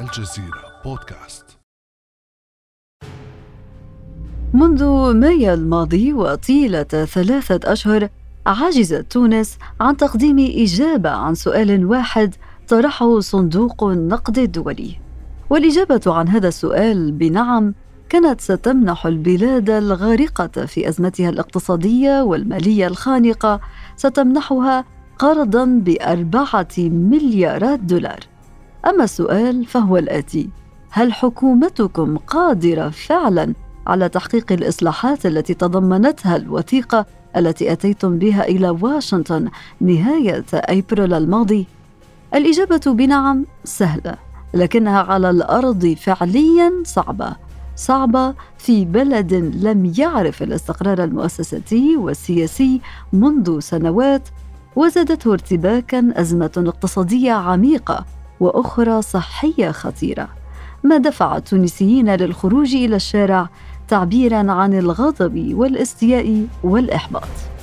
الجزيرة بودكاست. منذ مايو الماضي وطيلة ثلاثة أشهر عجزت تونس عن تقديم إجابة عن سؤال واحد طرحه صندوق النقد الدولي. والإجابة عن هذا السؤال بنعم كانت ستمنح البلاد الغارقة في أزمتها الاقتصادية والمالية الخانقة ستمنحها قرضا بأربعة مليارات دولار. أما السؤال فهو الآتي هل حكومتكم قادرة فعلا على تحقيق الإصلاحات التي تضمنتها الوثيقة التي أتيتم بها إلى واشنطن نهاية أبريل الماضي؟ الإجابة بنعم سهلة لكنها على الأرض فعليا صعبة صعبة في بلد لم يعرف الاستقرار المؤسساتي والسياسي منذ سنوات وزادته ارتباكا أزمة اقتصادية عميقة وأخرى صحية خطيرة. ما دفع التونسيين للخروج إلى الشارع تعبيرا عن الغضب والاستياء والإحباط.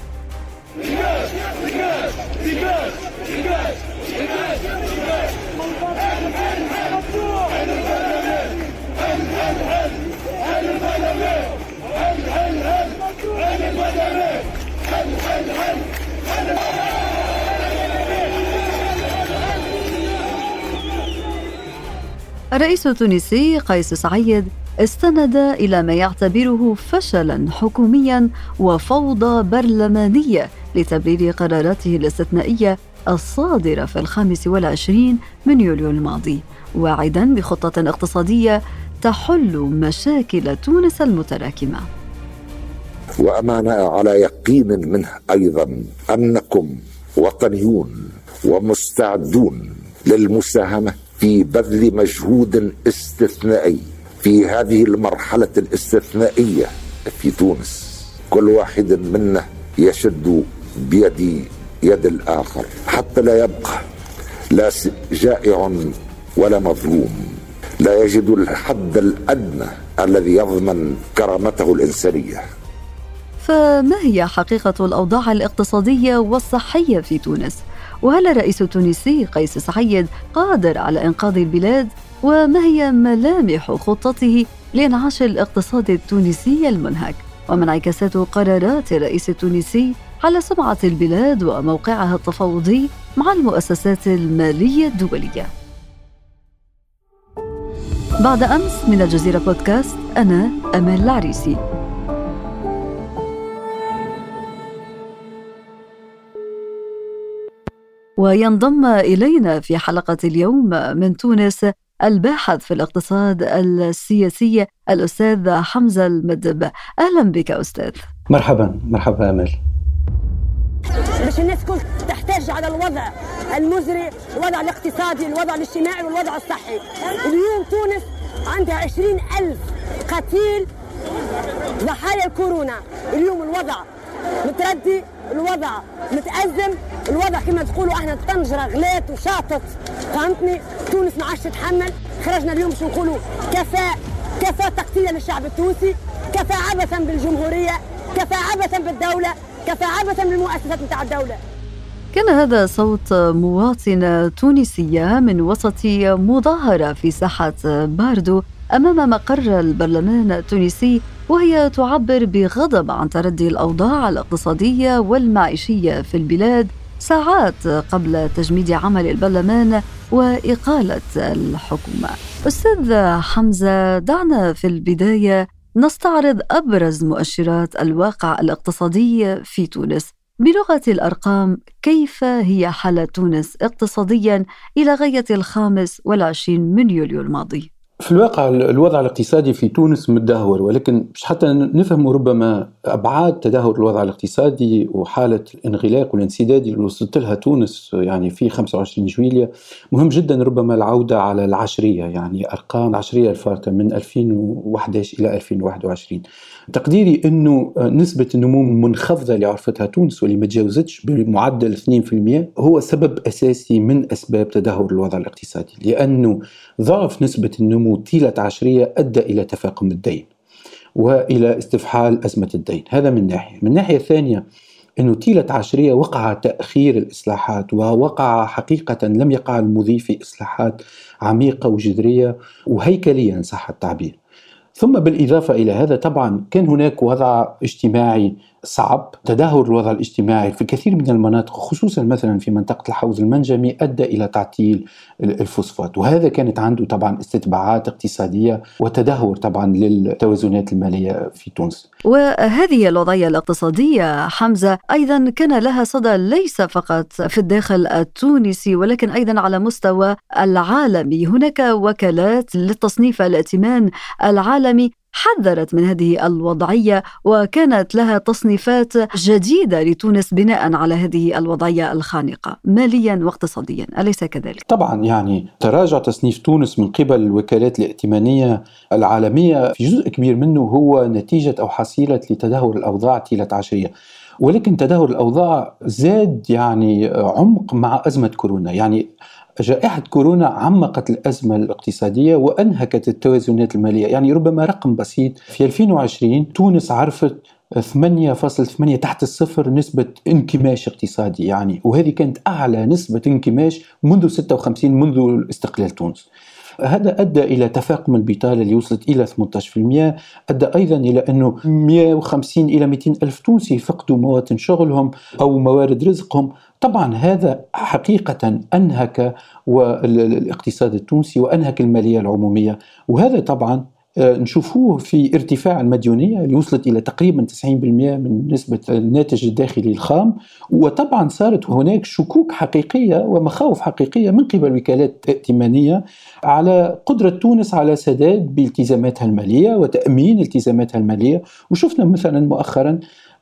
الرئيس التونسي قيس سعيد استند إلى ما يعتبره فشلا حكوميا وفوضى برلمانية لتبرير قراراته الاستثنائية الصادرة في الخامس والعشرين من يوليو الماضي واعدا بخطة اقتصادية تحل مشاكل تونس المتراكمة. وأمانة على يقين منه أيضا أنكم وطنيون ومستعدون للمساهمة في بذل مجهود استثنائي في هذه المرحلة الاستثنائية في تونس. كل واحد منا يشد بيد يد الآخر حتى لا يبقى لا جائع ولا مظلوم. لا يجد الحد الأدنى الذي يضمن كرامته الإنسانية. فما هي حقيقة الأوضاع الاقتصادية والصحية في تونس؟ وهل الرئيس التونسي قيس سعيد قادر على إنقاذ البلاد؟ وما هي ملامح خطته لإنعاش الاقتصاد التونسي المنهك؟ وما انعكاسات قرارات الرئيس التونسي على سمعة البلاد وموقعها التفاوضي مع المؤسسات المالية الدولية؟ بعد أمس من الجزيرة بودكاست أنا أمال العريسي وينضم إلينا في حلقة اليوم من تونس الباحث في الاقتصاد السياسي الأستاذ حمزة المدب. أهلا بك أستاذ. مرحبا مرحبا أمل. باش الناس كل تحتاج على الوضع المزري الوضع الاقتصادي الوضع الاجتماعي والوضع الصحي. اليوم تونس عندها عشرين ألف قتيل ضحايا الكورونا. اليوم الوضع متردي الوضع متأزم الوضع كما تقولوا إحنا الطنجرة غلات وشاطت. فهمتني؟ تونس ما عادش تتحمل. خرجنا اليوم باش نقولوا كفى كفى تقتيلا للشعب التونسي كفى عبثا بالجمهورية كفى عبثا بالدولة كفى عبثا بالمؤسسات نتاع الدولة. كان هذا صوت مواطنة تونسية من وسط مظاهرة في ساحة باردو أمام مقر البرلمان التونسي وهي تعبر بغضب عن تردي الأوضاع الاقتصادية والمعيشية في البلاد ساعات قبل تجميد عمل البرلمان وإقالة الحكومة أستاذ حمزة دعنا في البداية نستعرض أبرز مؤشرات الواقع الاقتصادي في تونس بلغة الأرقام كيف هي حالة تونس اقتصاديا إلى غاية الخامس والعشرين من يوليو الماضي؟ في الواقع الوضع الاقتصادي في تونس متدهور ولكن مش حتى نفهم ربما أبعاد تدهور الوضع الاقتصادي وحالة الانغلاق والانسداد اللي وصلت لها تونس يعني في 25 جويليا مهم جدا ربما العودة على العشرية يعني أرقام العشريه الفارقة من 2011 إلى 2021 تقديري إنه نسبة النمو المنخفضة اللي عرفتها تونس واللي ما تجاوزتش بمعدل 2% هو سبب أساسي من أسباب تدهور الوضع الاقتصادي لأنه ضعف نسبة النمو طيلة عشرية أدى إلى تفاقم الدين وإلى استفحال أزمة الدين هذا من ناحية. من ناحية ثانية أنه طيلة عشرية وقع تأخير الإصلاحات ووقع حقيقة لم يقع المضي في إصلاحات عميقة وجذرية وهيكلية إن صح التعبير. ثم بالإضافة إلى هذا طبعا كان هناك وضع اجتماعي صعب. تدهور الوضع الاجتماعي في كثير من المناطق خصوصا مثلا في منطقة الحوض المنجمي أدى إلى تعطيل الفوسفات. وهذا كانت عنده طبعا استتباعات اقتصادية وتدهور طبعا للتوازنات المالية في تونس. وهذه الوضعية الاقتصادية حمزة أيضا كان لها صدى ليس فقط في الداخل التونسي ولكن أيضا على مستوى العالمي. هناك وكالات للتصنيف الائتمان العالمي حذرت من هذه الوضعية وكانت لها تصنيفات جديدة لتونس بناء على هذه الوضعية الخانقة ماليا واقتصاديا أليس كذلك؟ طبعا يعني تراجع تصنيف تونس من قبل الوكالات الائتمانية العالمية في جزء كبير منه هو نتيجة أو حصيلة لتدهور الأوضاع طيله عشرية. ولكن تدهور الأوضاع زاد يعني عمق مع أزمة كورونا. يعني جائحة كورونا عمقت الأزمة الاقتصادية وأنهكت التوازنات المالية. يعني ربما رقم بسيط في 2020 تونس عرفت 8.8 تحت الصفر نسبة انكماش اقتصادي. يعني وهذه كانت أعلى نسبة انكماش منذ 56 منذ استقلال تونس. هذا أدى إلى تفاقم البطالة اللي وصلت إلى 18% أدى أيضا إلى انه 150 إلى 200 ألف تونسي فقدوا مواطن شغلهم أو موارد رزقهم طبعا هذا حقيقة أنهك الاقتصاد التونسي وأنهك المالية العمومية. وهذا طبعا آه، نشوفوه في ارتفاع المديونية اللي وصلت إلى تقريبا 90% من نسبة الناتج الداخلي الخام. وطبعا صارت هناك شكوك حقيقية ومخاوف حقيقية من قبل وكالات ائتمانية على قدرة تونس على سداد بالتزاماتها المالية وتأمين التزاماتها المالية. وشفنا مثلا مؤخرا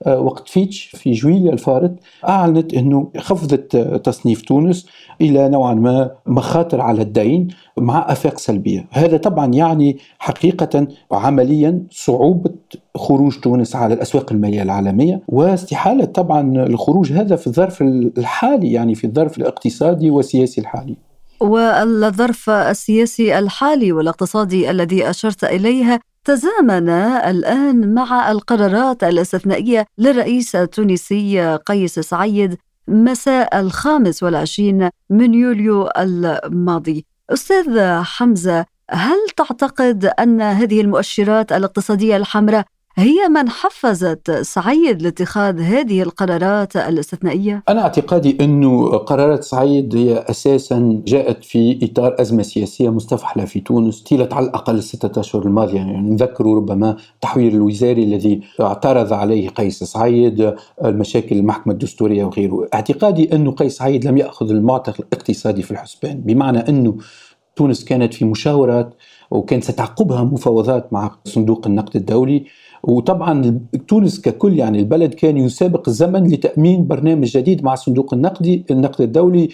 وقت فيتش في جويليا الفارط أعلنت أنه خفضت تصنيف تونس إلى نوعا ما مخاطر على الدين مع آفاق سلبية. هذا طبعا يعني حقيقة عمليا صعوبة خروج تونس على الأسواق المالية العالمية واستحالة طبعا الخروج هذا في الظرف الحالي يعني في الظرف الاقتصادي والسياسي الحالي. والظرف السياسي الحالي والاقتصادي الذي أشرت اليه تزامن الآن مع القرارات الاستثنائية للرئيس التونسي قيس سعيد مساء الخامس والعشرين من يوليو الماضي. أستاذ حمزة هل تعتقد أن هذه المؤشرات الاقتصادية الحمراء هي من حفزت سعيد لاتخاذ هذه القرارات الاستثنائية؟ أنا اعتقادي أنه قرارات سعيد هي أساسا جاءت في إطار أزمة سياسية مستفحلة في تونس طيلة على الأقل الستة أشهر الماضية. يعني نذكر ربما التحوير الوزاري الذي اعترض عليه قيس سعيد المشاكل المحكمة الدستورية وغيره، اعتقادي انه قيس سعيد لم يأخذ المعطى الاقتصادي في الحسبان بمعنى أنه تونس كانت في مشاورات وكان ستعقبها مفاوضات مع صندوق النقد الدولي. وطبعا تونس ككل يعني البلد كان يسابق الزمن لتأمين برنامج جديد مع الصندوق النقدي النقد الدولي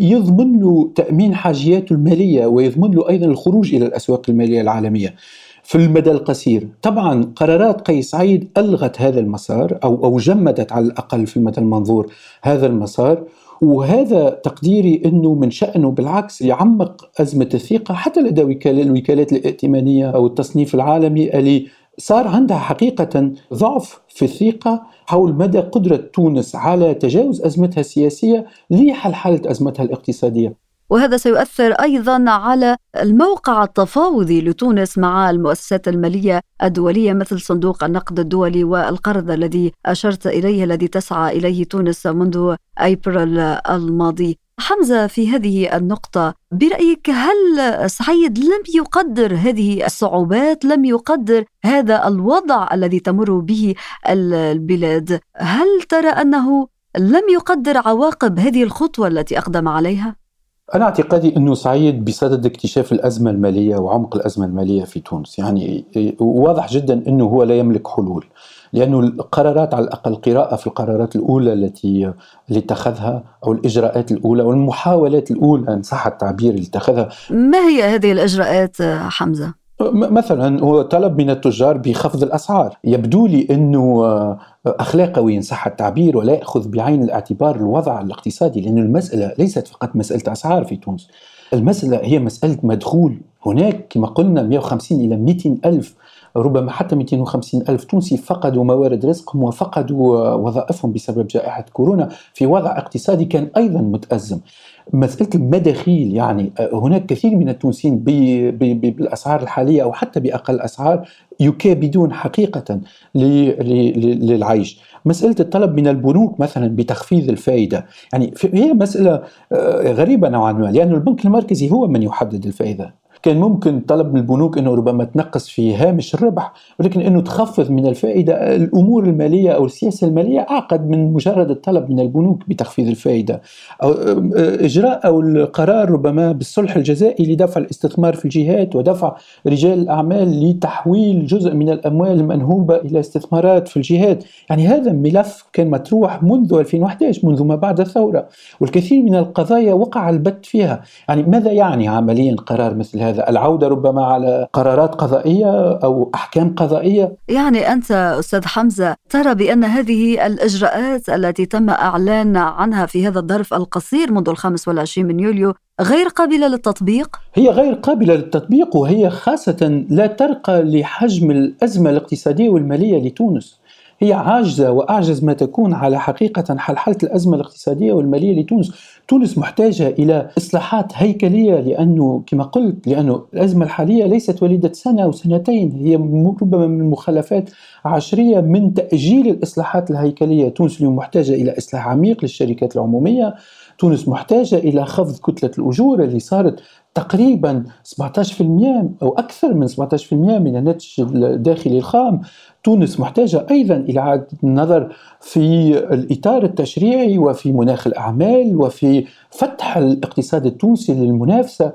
يضمن له تأمين حاجياته المالية ويضمن له أيضا الخروج إلى الأسواق المالية العالمية في المدى القصير. طبعا قرارات قيس سعيد ألغت هذا المسار أو, أو جمدت على الأقل في المدى المنظور هذا المسار وهذا تقديري إنه من شأنه بالعكس يعمق أزمة الثقة حتى لدى الوكالات الائتمانية أو التصنيف العالمي اللي صار عندها حقيقة ضعف في الثقة حول مدى قدرة تونس على تجاوز أزمتها السياسية لحلحلة أزمتها الاقتصادية. وهذا سيؤثر أيضا على الموقع التفاوضي لتونس مع المؤسسات المالية الدولية مثل صندوق النقد الدولي والقرض الذي أشرت إليه الذي تسعى إليه تونس منذ أبريل الماضي. حمزة في هذه النقطة برأيك هل سعيد لم يقدر هذه الصعوبات لم يقدر هذا الوضع الذي تمر به البلاد؟ هل ترى أنه لم يقدر عواقب هذه الخطوة التي أقدم عليها؟ أنا اعتقادي أنه سعيد بصدد اكتشاف الأزمة المالية وعمق الأزمة المالية في تونس. يعني واضح جدا أنه هو لا يملك حلول. لأنه القرارات على الأقل قراءة في القرارات الأولى التي اللي اتخذها أو الإجراءات الأولى والمحاولات الأولى إن صح التعبير اللي اتخذها ما هي هذه الإجراءات حمزة؟ مثلا هو طلب من التجار بخفض الأسعار. يبدو لي إنه آه، اخلاقوي إن صح التعبير ولا يأخذ بعين الاعتبار الوضع الاقتصادي لأن المسألة ليست فقط مسألة أسعار في تونس. المسألة هي مسألة مدخول. هناك كما قلنا 150 إلى 200 ألف ربما حتى 250 ألف تونسي فقدوا موارد رزقهم وفقدوا وظائفهم بسبب جائحة كورونا في وضع اقتصادي كان أيضا متأزم. مسألة المداخيل يعني هناك كثير من التونسيين بالأسعار الحالية أو حتى بأقل أسعار يكابدون حقيقة للعيش. مسألة الطلب من البنوك مثلا بتخفيض الفائدة يعني هي مسألة آه، غريبة نوعا ما لأن البنك المركزي هو من يحدد الفائدة. كان ممكن طلب من البنوك إنه ربما تنقص في هامش الربح ولكن إنه تخفض من الفائدة. الأمور المالية أو السياسة المالية أعقد من مجرد الطلب من البنوك بتخفيض الفائدة. أو إجراء أو القرار ربما بالصلح الجزائي لدفع الاستثمار في الجهات ودفع رجال الأعمال لتحويل جزء من الأموال المنهوبة إلى استثمارات في الجهات. يعني هذا ملف كان مطروح منذ 2011 منذ ما بعد الثورة والكثير من القضايا وقع البت فيها. يعني ماذا يعني عمليا قرار مثل هذا هذا؟ العودة ربما على قرارات قضائية أو أحكام قضائية؟ يعني أنت أستاذ حمزة ترى بأن هذه الإجراءات التي تم إعلان عنها في هذا الظرف القصير منذ الخامس والعشرين من يوليو غير قابلة للتطبيق؟ هي غير قابلة للتطبيق وهي خاصة لا ترقى لحجم الأزمة الاقتصادية والمالية لتونس. هي عاجزة وأعجز ما تكون على حقيقة حلحلة الأزمة الاقتصادية والمالية لتونس. تونس محتاجة إلى إصلاحات هيكلية لأنه كما قلت لأنه الأزمة الحالية ليست وليدة سنة أو سنتين هي ربما من مخلفات عشرية من تأجيل الإصلاحات الهيكلية. تونس اليوم محتاجة إلى إصلاح عميق للشركات العمومية. تونس محتاجة إلى خفض كتلة الأجور اللي صارت تقريبا 17% أو أكثر من 17% من الناتج الداخلي الخام. تونس محتاجة أيضا إلى إعادة النظر في الإطار التشريعي وفي مناخ الأعمال وفي فتح الاقتصاد التونسي للمنافسة.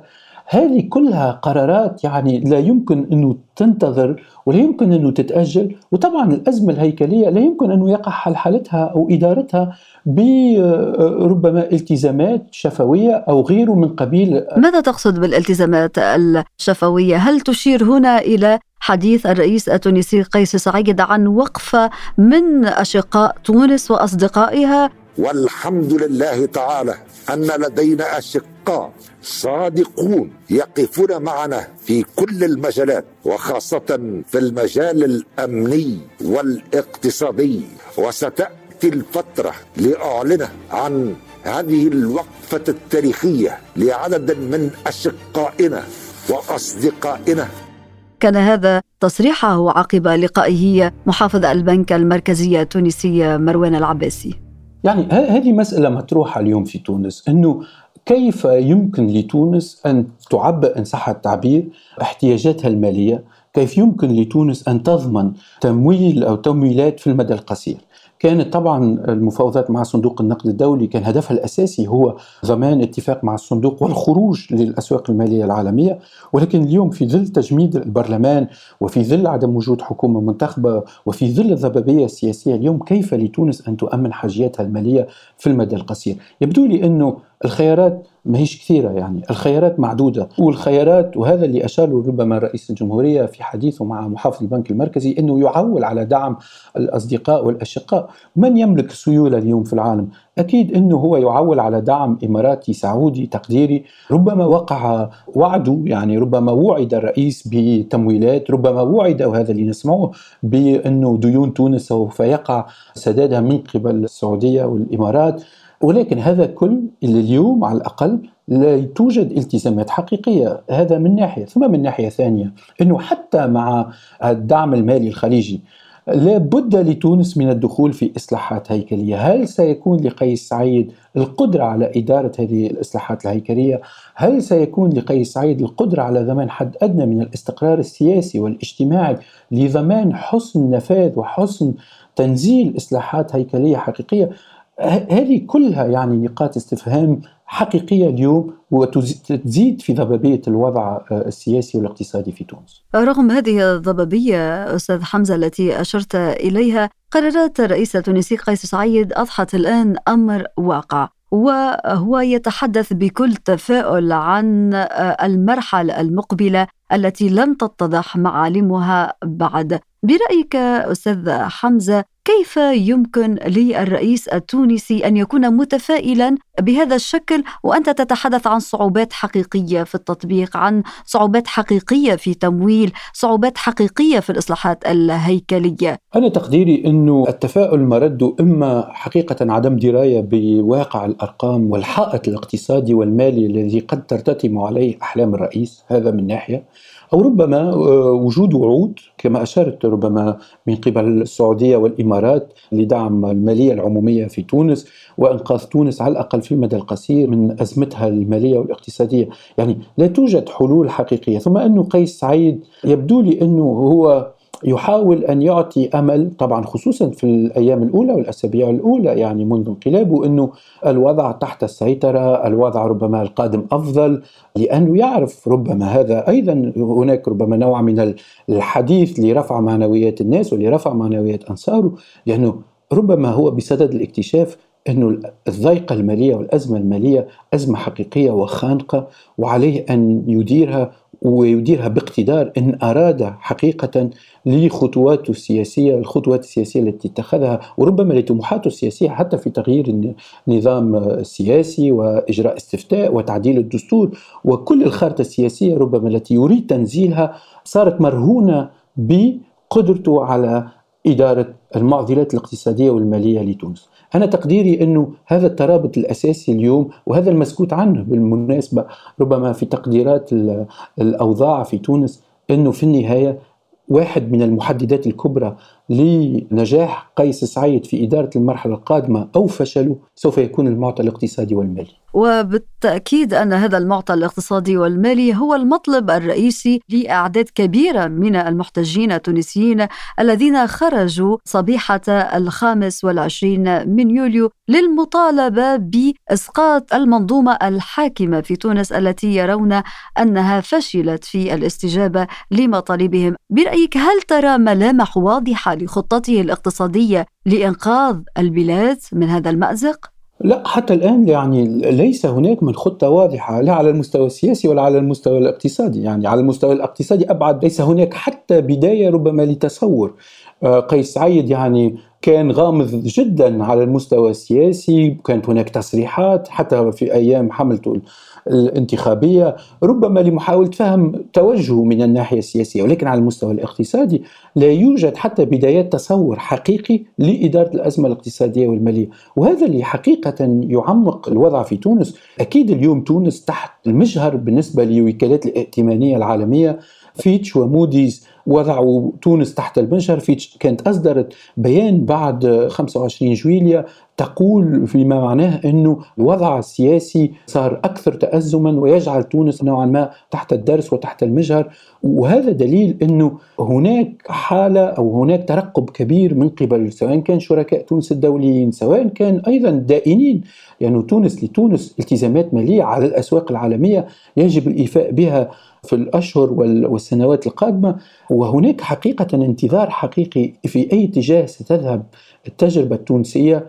هذه كلها قرارات يعني لا يمكن أنه تنتظر ولا يمكن أنه تتأجل وطبعا الأزمة الهيكلية لا يمكن أنه يقع حل حالتها أو إدارتها بربما التزامات شفوية أو غيره من قبيل ماذا تقصد بالالتزامات الشفوية؟ هل تشير هنا إلى حديث الرئيس التونسي قيس سعيد عن وقفه من أشقاء تونس وأصدقائها والحمد لله تعالى أن لدينا أشقاء صادقون يقفون معنا في كل المجالات وخاصة في المجال الأمني والاقتصادي. وستأتي الفترة لاعلن عن هذه الوقفة التاريخية لعدد من أشقائنا وأصدقائنا. كان هذا تصريحه عقب لقائه محافظ البنك المركزي التونسي مروان العباسي. يعني هذه مسألة مطروحة اليوم في تونس أنه كيف يمكن لتونس أن تعبئ إن صح التعبير احتياجاتها المالية؟ كيف يمكن لتونس أن تضمن تمويل أو تمويلات في المدى القصير؟ كانت طبعا المفاوضات مع صندوق النقد الدولي كان هدفها الأساسي هو ضمان اتفاق مع الصندوق والخروج للأسواق المالية العالمية ولكن اليوم في ظل تجميد البرلمان وفي ظل عدم وجود حكومة منتخبة وفي ظل الضبابية السياسية اليوم كيف لتونس أن تؤمن حاجياتها المالية في المدى القصير؟ يبدو لي أنه الخيارات ما هيش كثيرة يعني الخيارات معدودة. والخيارات وهذا اللي أشار ربما رئيس الجمهورية في حديثه مع محافظ البنك المركزي أنه يعول على دعم الأصدقاء والأشقاء. من يملك السيولة اليوم في العالم؟ أكيد أنه هو يعول على دعم إماراتي سعودي تقديري. ربما وقع وعده يعني ربما وعد الرئيس بتمويلات ربما وعد وهذا اللي نسمعه بأنه ديون تونس سوف يقع سدادها من قبل السعودية والإمارات. ولكن هذا كل اللي اليوم على الأقل لا توجد التزامات حقيقية. هذا من ناحية. ثم من ناحية ثانية أنه حتى مع الدعم المالي الخليجي لا بد لتونس من الدخول في إصلاحات هيكلية. هل سيكون لقيس سعيد القدرة على إدارة هذه الإصلاحات الهيكلية؟ هل سيكون لقيس سعيد القدرة على ضمان حد أدنى من الاستقرار السياسي والاجتماعي لضمان حسن نفاذ وحسن تنزيل إصلاحات هيكلية حقيقية؟ هذه كلها يعني نقاط استفهام حقيقية اليوم وتزيد في ضبابية الوضع آه، السياسي والاقتصادي في تونس. رغم هذه الضبابية أستاذ حمزة التي أشرت إليها قرارات الرئيس التونسي قيس سعيد أضحت الآن أمر واقع وهو يتحدث بكل تفاؤل عن آه، المرحلة المقبلة التي لم تتضح معالمها بعد. برأيك أستاذ حمزة كيف يمكن للرئيس التونسي أن يكون متفائلا بهذا الشكل؟ وأنت تتحدث عن صعوبات حقيقية في التطبيق عن صعوبات حقيقية في تمويل صعوبات حقيقية في الإصلاحات الهيكلية. أنا تقديري إنه التفاؤل مرده إما حقيقة عدم دراية بواقع الأرقام والحائط الاقتصادي والمالي الذي قد ترتتم عليه أحلام الرئيس هذا من ناحية أو ربما آه، وجود وعود كما أشرت ربما من قبل السعودية والإمارات لدعم المالية العمومية في تونس وإنقاذ تونس على الأقل في المدى القصير من أزمتها المالية والاقتصادية. يعني لا توجد حلول حقيقية. ثم أنه قيس سعيد يبدو لي أنه هو يحاول أن يعطي أمل طبعا خصوصا في الأيام الأولى والأسابيع الأولى يعني منذ انقلابه أنه الوضع تحت السيطرة الوضع ربما القادم أفضل لأنه يعرف ربما هذا أيضا هناك ربما نوع من الحديث لرفع معنويات الناس ولرفع معنويات أنصاره لأنه ربما هو بصدد الاكتشاف أن الضيقة المالية والأزمة المالية أزمة حقيقية وخانقة وعليه أن يديرها ويديرها باقتدار إن أراد حقيقة لخطواته السياسية الخطوات السياسية التي اتخذها وربما لطموحاته السياسية حتى في تغيير النظام السياسي وإجراء استفتاء وتعديل الدستور وكل الخارطة السياسية ربما التي يريد تنزيلها صارت مرهونة بقدرته على إدارة المعضلات الاقتصادية والمالية لتونس. أنا تقديري أنه هذا الترابط الأساسي اليوم وهذا المسكوت عنه بالمناسبة ربما في تقديرات الأوضاع في تونس أنه في النهاية واحد من المحددات الكبرى لنجاح قيس سعيد في إدارة المرحلة القادمة أو فشله سوف يكون المعطى الاقتصادي والمالي. وبالتأكيد أن هذا المعطى الاقتصادي والمالي هو المطلب الرئيسي لأعداد كبيرة من المحتجين التونسيين الذين خرجوا صبيحة الخامس والعشرين من يوليو للمطالبة بإسقاط المنظومة الحاكمة في تونس التي يرون أنها فشلت في الاستجابة لمطالبهم. برأيك هل ترى ملامح واضحة لخطته الاقتصادية لإنقاذ البلاد من هذا المأزق؟ لا حتى الآن يعني ليس هناك من خطة واضحة لا على المستوى السياسي ولا على المستوى الاقتصادي يعني على المستوى الاقتصادي أبعد ليس هناك حتى بداية ربما لتصور آه، قيس سعيد يعني كان غامض جدا على المستوى السياسي. كانت هناك تصريحات حتى في أيام حملته الانتخابية ربما لمحاولة فهم توجهه من الناحية السياسية ولكن على المستوى الاقتصادي لا يوجد حتى بدايات تصور حقيقي لإدارة الأزمة الاقتصادية والمالية. وهذا اللي حقيقة يعمق الوضع في تونس. أكيد اليوم تونس تحت المجهر بالنسبة لوكالات الائتمانية العالمية. Fitch و Moody's وضعوا تونس تحت المجهر فيتش كانت أصدرت بيان بعد 25 جويليا تقول فيما معناه أنه الوضع السياسي صار أكثر تأزما ويجعل تونس نوعا ما تحت الدرس وتحت المجهر. وهذا دليل أنه هناك حالة أو هناك ترقب كبير من قبل سواء كان شركاء تونس الدوليين سواء كان أيضا دائنين. لأنه يعني تونس لتونس التزامات مالية على الأسواق العالمية يجب الإيفاء بها في الأشهر والسنوات القادمة. وهناك حقيقة انتظار حقيقي في أي اتجاه ستذهب التجربة التونسية.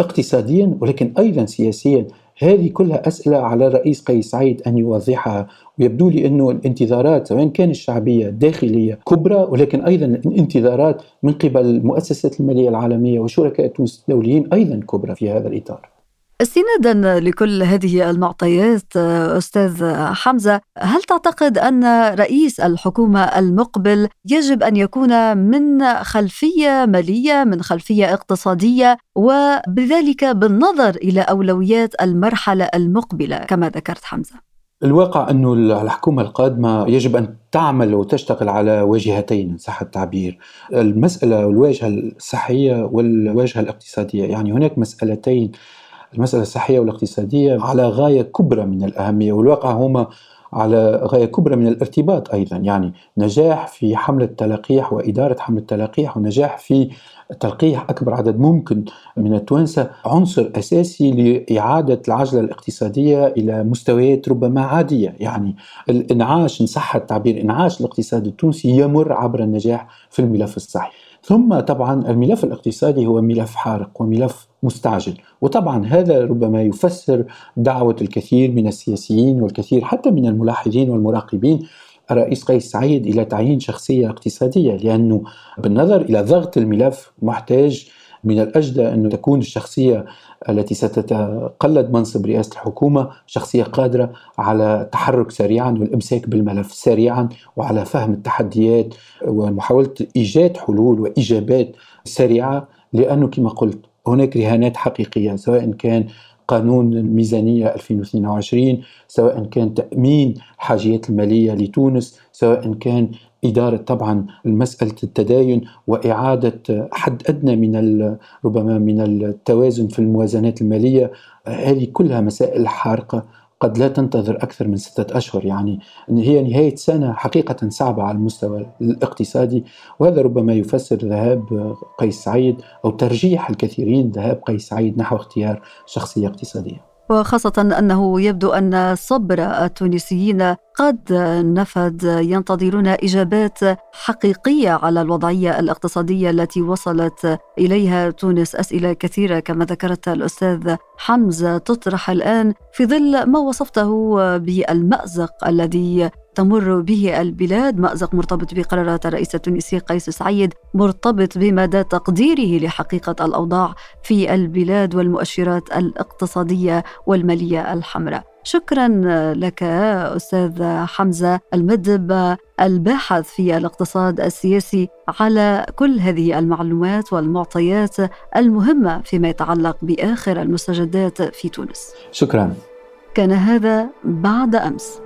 اقتصاديا ولكن أيضا سياسيا. هذه كلها أسئلة على الرئيس قيس سعيد أن يوضحها. ويبدو لي أنه الانتظارات سواء كان الشعبية الداخلية كبرى ولكن أيضا الانتظارات من قبل المؤسسات المالية العالمية وشركاء تونس الدوليين أيضا كبرى في هذا الإطار. استنادا لكل هذه المعطيات أستاذ حمزة هل تعتقد أن رئيس الحكومة المقبل يجب أن يكون من خلفية مالية من خلفية اقتصادية وبذلك بالنظر إلى أولويات المرحلة المقبلة كما ذكرت حمزة؟ الواقع أنه الحكومة القادمة يجب أن تعمل وتشتغل على واجهتين إن صح التعبير. المسألة والواجهة الصحية والواجهة الاقتصادية. يعني هناك مسألتين المسألة الصحية والاقتصادية على غاية كبرى من الأهمية والواقع هما على غاية كبرى من الارتباط أيضا. يعني نجاح في حملة تلقيح وإدارة حملة تلقيح ونجاح في تلقيح أكبر عدد ممكن من التوانسة عنصر أساسي لإعادة العجلة الاقتصادية إلى مستويات ربما عادية. يعني الإنعاش إن صح التعبير إنعاش الاقتصاد التونسي يمر عبر النجاح في الملف الصحي. ثم طبعا الملف الاقتصادي هو ملف حارق وملف مستعجل. وطبعا هذا ربما يفسر دعوة الكثير من السياسيين والكثير حتى من الملاحظين والمراقبين. الرئيس قيس سعيد إلى تعيين شخصية اقتصادية لأنه بالنظر إلى ضغط الملف محتاج من الأجدى أن تكون الشخصية التي ستتقلد منصب رئاسة الحكومة شخصية قادرة على التحرك سريعا والإمساك بالملف سريعا وعلى فهم التحديات ومحاولة إيجاد حلول وإجابات سريعة لأنه كما قلت هناك رهانات حقيقية سواء كان قانون الميزانية 2022 سواء كان تأمين حاجيات المالية لتونس سواء كان إدارة طبعا مسألة التداين وإعادة حد أدنى من ربما من التوازن في الموازنات المالية. هذه كلها مسائل حارقة قد لا تنتظر أكثر من ستة أشهر. يعني هي نهاية سنة حقيقة صعبة على المستوى الاقتصادي وهذا ربما يفسر ذهاب قيس سعيد أو ترجيح الكثيرين ذهاب قيس سعيد نحو اختيار شخصية اقتصادية. وخاصة أنه يبدو أن صبر التونسيين قد نفد ينتظرون إجابات حقيقية على الوضعية الاقتصادية التي وصلت إليها تونس. أسئلة كثيرة كما ذكرت الأستاذ حمزة تطرح الآن في ظل ما وصفته بالمأزق الذي تمر به البلاد. مأزق مرتبط بقرارات الرئيس التونسي قيس سعيد مرتبط بمدى تقديره لحقيقة الأوضاع في البلاد والمؤشرات الاقتصادية والمالية الحمراء. شكرا لك أستاذ حمزة المدب الباحث في الاقتصاد السياسي على كل هذه المعلومات والمعطيات المهمة فيما يتعلق بآخر المستجدات في تونس. شكرا. كان هذا بعد أمس.